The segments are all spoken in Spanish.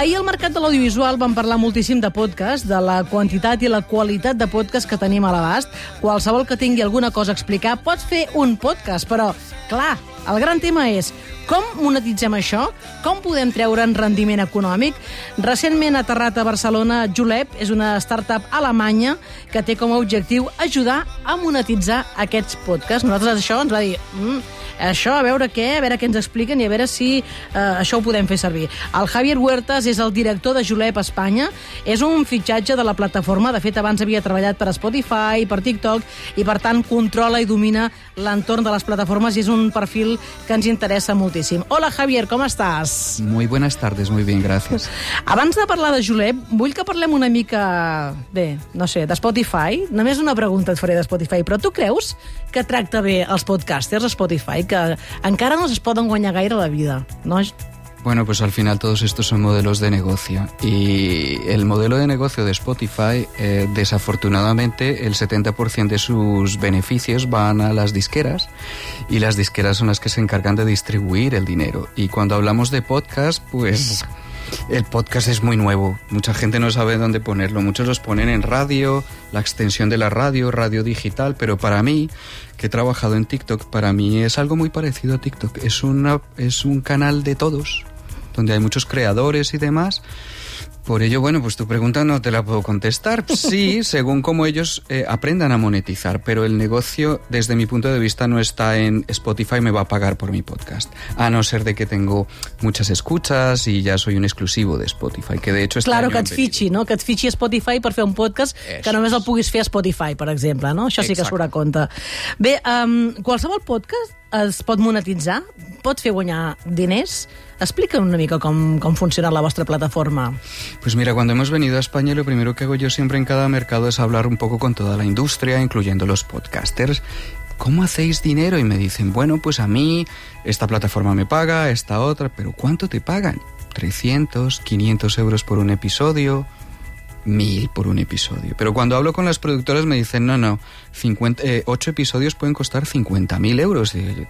ahir al Mercat de l'Audiovisual vam parlar moltíssim de podcast, de la quantitat i la qualitat de podcast que tenim a l'abast. Qualsevol que tingui alguna cosa a explicar pots fer un podcast, però, clar, el gran tema és com monetitzem això? Com podem treure'n rendiment econòmic? Recentment aterrat a Barcelona, Julep és una startup alemanya que té com a objectiu ajudar a monetitzar aquests podcasts. Nosaltres això ens va dir... Mm, això, a veure què, a veure què ens expliquen i a veure si eh, això ho podem fer servir. El Javier Huertas és el director de Julep Espanya, és un fitxatge de la plataforma, de fet abans havia treballat per Spotify, per TikTok i per tant controla i domina l'entorn de les plataformes i és un perfil que ens interessa moltíssim. Hola Javier, com estàs? Muy buenas tardes, muy bien, gracias. Abans de parlar de Julep, vull que parlem una mica, bé, no sé, de Spotify. Només una pregunta et faré de Spotify, però tu creus que tracta bé els podcasters a Spotify, que encara no es poden guanyar gaire la vida, no? Bueno, pues al final todos estos son modelos de negocio. Y el modelo de negocio de Spotify, eh, desafortunadamente, el 70% de sus beneficios van a las disqueras. Y las disqueras son las que se encargan de distribuir el dinero. Y cuando hablamos de podcast, pues el podcast es muy nuevo, mucha gente no sabe dónde ponerlo, muchos los ponen en radio, la extensión de la radio, radio digital, pero para mí, que he trabajado en TikTok, para mí es algo muy parecido a TikTok, es, una, es un canal de todos, donde hay muchos creadores y demás, por ello, bueno, pues tu pregunta no te la puedo contestar. Sí, según cómo ellos eh, aprendan a monetizar, pero el negocio, desde mi punto de vista, no está en Spotify me va a pagar por mi podcast. A no ser de que tengo muchas escuchas y ya soy un exclusivo de Spotify, que de hecho este Claro, que et fitxi, no? Que et fitxi a Spotify per fer un podcast Eso que només el puguis fer a Spotify, per exemple, no? Això sí que surt a compte. Bé, um, qualsevol podcast es pot monetitzar? Pot fer guanyar diners? Explica una mica com, com funciona la vostra plataforma. Pues mira, cuando hemos venido a España, lo primero que hago yo siempre en cada mercado es hablar un poco con toda la industria, incluyendo los podcasters. ¿Cómo hacéis dinero? Y me dicen, bueno, pues a mí esta plataforma me paga, esta otra, pero ¿cuánto te pagan? 300, 500 euros por un episodio, 1000 por un episodio. Pero cuando hablo con las productoras me dicen, no, no, 50, eh, 8 episodios pueden costar 50.000 euros. Y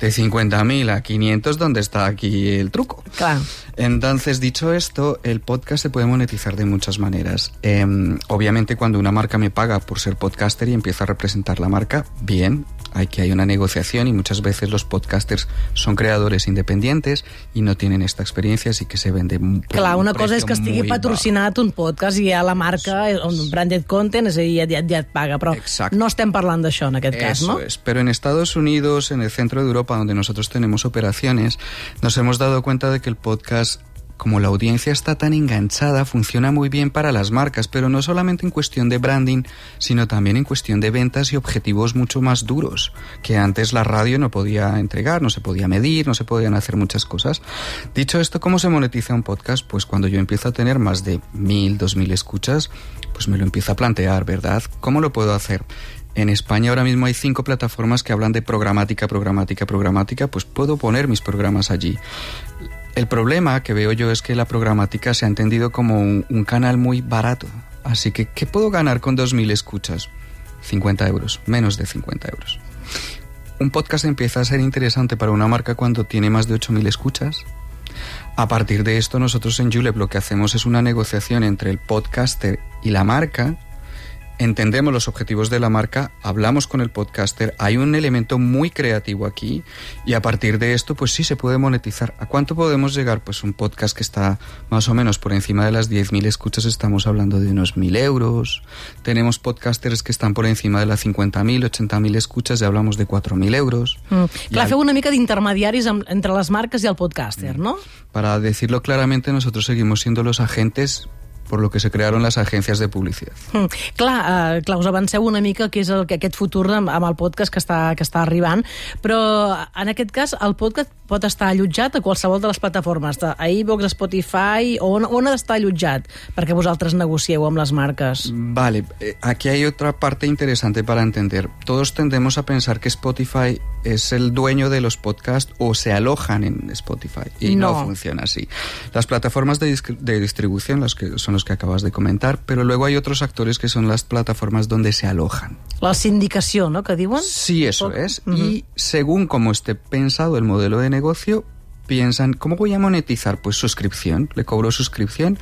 de 50.000 a 500, ¿dónde está aquí el truco? Clar. Entonces, dicho esto, el podcast se puede monetizar de muchas maneras. Em, obviamente, cuando una marca me paga por ser podcaster y empieza a representar la marca, bien, hay que hay una negociación y muchas veces los podcasters son creadores independientes y no tienen esta experiencia, así que se vende Clar, un una cosa és que estigui patrocinat un podcast i ja la marca, un branded content, és a dir, ja, ja, ja et paga, però Exacte. no estem parlant d'això en aquest cas, Eso no? es. Pero en Estados Unidos, en el centro de Europa, donde nosotros tenemos operaciones, nos hemos dado cuenta de que el podcast, como la audiencia está tan enganchada, funciona muy bien para las marcas, pero no solamente en cuestión de branding, sino también en cuestión de ventas y objetivos mucho más duros, que antes la radio no podía entregar, no se podía medir, no se podían hacer muchas cosas. Dicho esto, ¿cómo se monetiza un podcast? Pues cuando yo empiezo a tener más de mil, dos mil escuchas, pues me lo empiezo a plantear, ¿verdad? ¿Cómo lo puedo hacer? En España ahora mismo hay cinco plataformas que hablan de programática, programática, programática, pues puedo poner mis programas allí. El problema que veo yo es que la programática se ha entendido como un, canal muy barato. Así que, ¿qué puedo ganar con 2.000 escuchas? 50 euros, menos de 50 euros. Un podcast empieza a ser interesante para una marca cuando tiene más de 8.000 escuchas. A partir de esto, nosotros en Julep lo que hacemos es una negociación entre el podcaster y la marca. Entendemos los objetivos de la marca, hablamos con el podcaster, hay un elemento muy creativo aquí y a partir de esto pues sí se puede monetizar. ¿A cuánto podemos llegar? Pues un podcast que está más o menos por encima de las 10.000 escuchas estamos hablando de unos 1.000 euros. Tenemos podcasters que están por encima de las 50.000, 80.000 escuchas y hablamos de 4.000 euros. Mm. Clar, al- feu una mica d'intermediaris entre les marques i el podcaster, no? Para decirlo claramente, nosotros seguimos siendo los agentes por lo que se crearon las agencias de publicidad. Mm. Clar, uh, clar, us avanceu una mica que és el, que aquest futur amb, amb el podcast que està, que està arribant, però en aquest cas el podcast pot estar allotjat a qualsevol de les plataformes, de iVoox, Spotify, on, on ha d'estar allotjat perquè vosaltres negocieu amb les marques? Vale, eh, aquí hay otra parte interesante para entender. Todos tendemos a pensar que Spotify es el dueño de los podcasts o se alojan en Spotify y no, No. funciona así. Las plataformas de, de distribución las que son los que acabas de comentar, pero luego hay otros actores que son las plataformas donde se alojan. La sindicació, no?, que diuen? Sí, eso es. Ujú. Y según cómo esté pensado el modelo de negocio, piensan, ¿cómo voy a monetizar? Pues suscripción, le cobro suscripción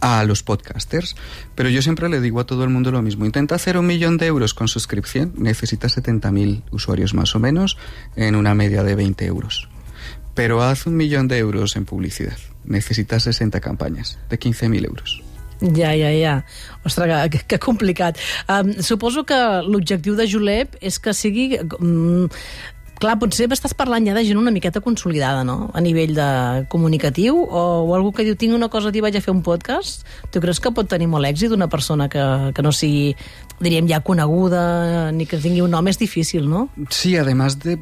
a los podcasters. Pero yo siempre le digo a todo el mundo lo mismo. Intenta hacer un millón de euros con suscripción, necesitas 70.000 usuarios más o menos en una media de 20 euros. Pero haz un millón de euros en publicidad, necesitas 60 campañas de 15.000 euros. Ja, ja, ja. Ostres, que, que complicat. Um, suposo que l'objectiu de Julep és que sigui... Um, clar, potser estàs parlant ja de gent una miqueta consolidada, no?, a nivell de comunicatiu, o, o algú que diu, tinc una cosa, t'hi vaig a fer un podcast. Tu creus que pot tenir molt èxit una persona que, que no sigui, diríem, ja coneguda, ni que tingui un nom, és difícil, no? Sí, además de...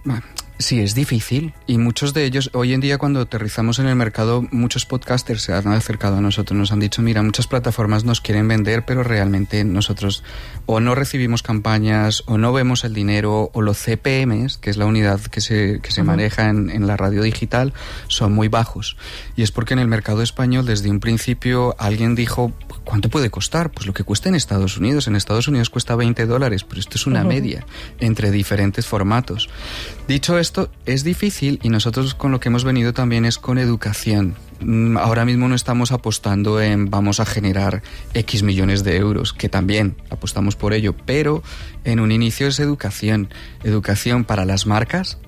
Sí, es difícil y muchos de ellos, hoy en día cuando aterrizamos en el mercado, muchos podcasters se han acercado a nosotros, nos han dicho, mira, muchas plataformas nos quieren vender, pero realmente nosotros o no recibimos campañas o no vemos el dinero o los CPMs, que es la unidad que se, que se maneja en, en la radio digital, son muy bajos. Y es porque en el mercado español desde un principio alguien dijo, ¿cuánto puede costar? Pues lo que cuesta en Estados Unidos. En Estados Unidos cuesta 20 dólares, pero esto es una media entre diferentes formatos. Dicho esto, es difícil y nosotros con lo que hemos venido también es con educación. Mm, Ahora mismo no estamos apostando en vamos a generar X millones de euros, que también apostamos por ello, pero en un inicio es educación. Educación para las marcas,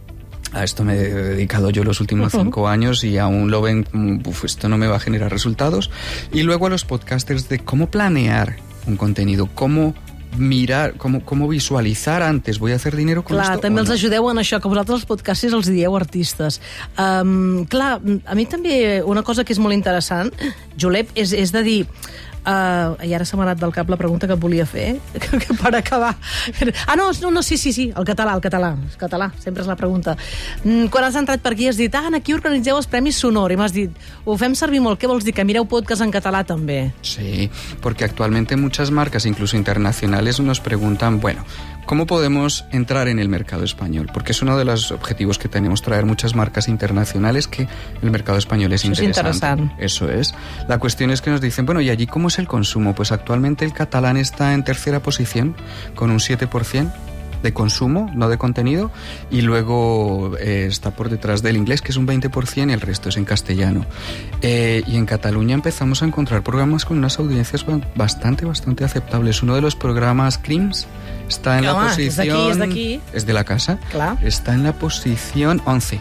a esto me he dedicado yo los últimos cinco años y aún lo ven como, "Uf, esto no me va a generar resultados. Y luego a los podcasters de cómo planear un contenido, cómo mirar, cómo, cómo visualizar antes, voy a hacer dinero con Clar, esto. també o els no? ajudeu en això, que vosaltres els podcasters els dieu artistes. Um, clar, a mi també una cosa que és molt interessant, Jolep, és, és de dir... Uh, I ara se m'ha anat del cap la pregunta que volia fer, que, que per acabar... Ah, no, no, no, sí, sí, sí, el català, el català, el català, sempre és la pregunta. Mm, quan has entrat per aquí has dit, ah, aquí organitzeu els Premis Sonor, i m'has dit, ho fem servir molt, què vols dir, que mireu podcast en català també? Sí, porque actualmente muchas marcas, incluso internacionales, nos preguntan, bueno, ¿cómo podemos entrar en el mercado español? Porque es uno de los objetivos que tenemos, traer muchas marcas internacionales que el mercado español es Eso es interesante. interesante. Eso es. La cuestión es que nos dicen, bueno, ¿y allí cómo es el consumo? Pues actualmente el catalán está en tercera posición, con un 7% de consumo, no de contenido, y luego eh, está por detrás del inglés, que es un 20%, y el resto es en castellano. Eh, y en Cataluña empezamos a encontrar programas con unas audiencias ba- bastante, bastante aceptables. Uno de los programas Crims está en la posición... és d'aquí. Es de la casa. Clar. Está en la posición 11.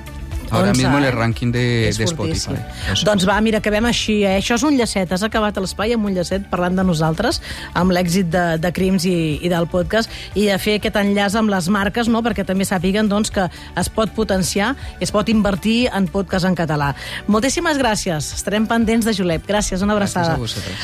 Ahora 11, mismo en el ranking de, de. Spotify. Eso. Doncs va, mira, acabem així. Eh? Això és un llacet. Has acabat l'espai amb un llacet parlant de nosaltres, amb l'èxit de, de Crims i, i del podcast, i de fer aquest enllaç amb les marques, no? perquè també sàpiguen doncs, que es pot potenciar, es pot invertir en podcast en català. Moltíssimes gràcies. Estarem pendents de Julep. Gràcies, una abraçada. a vosotros.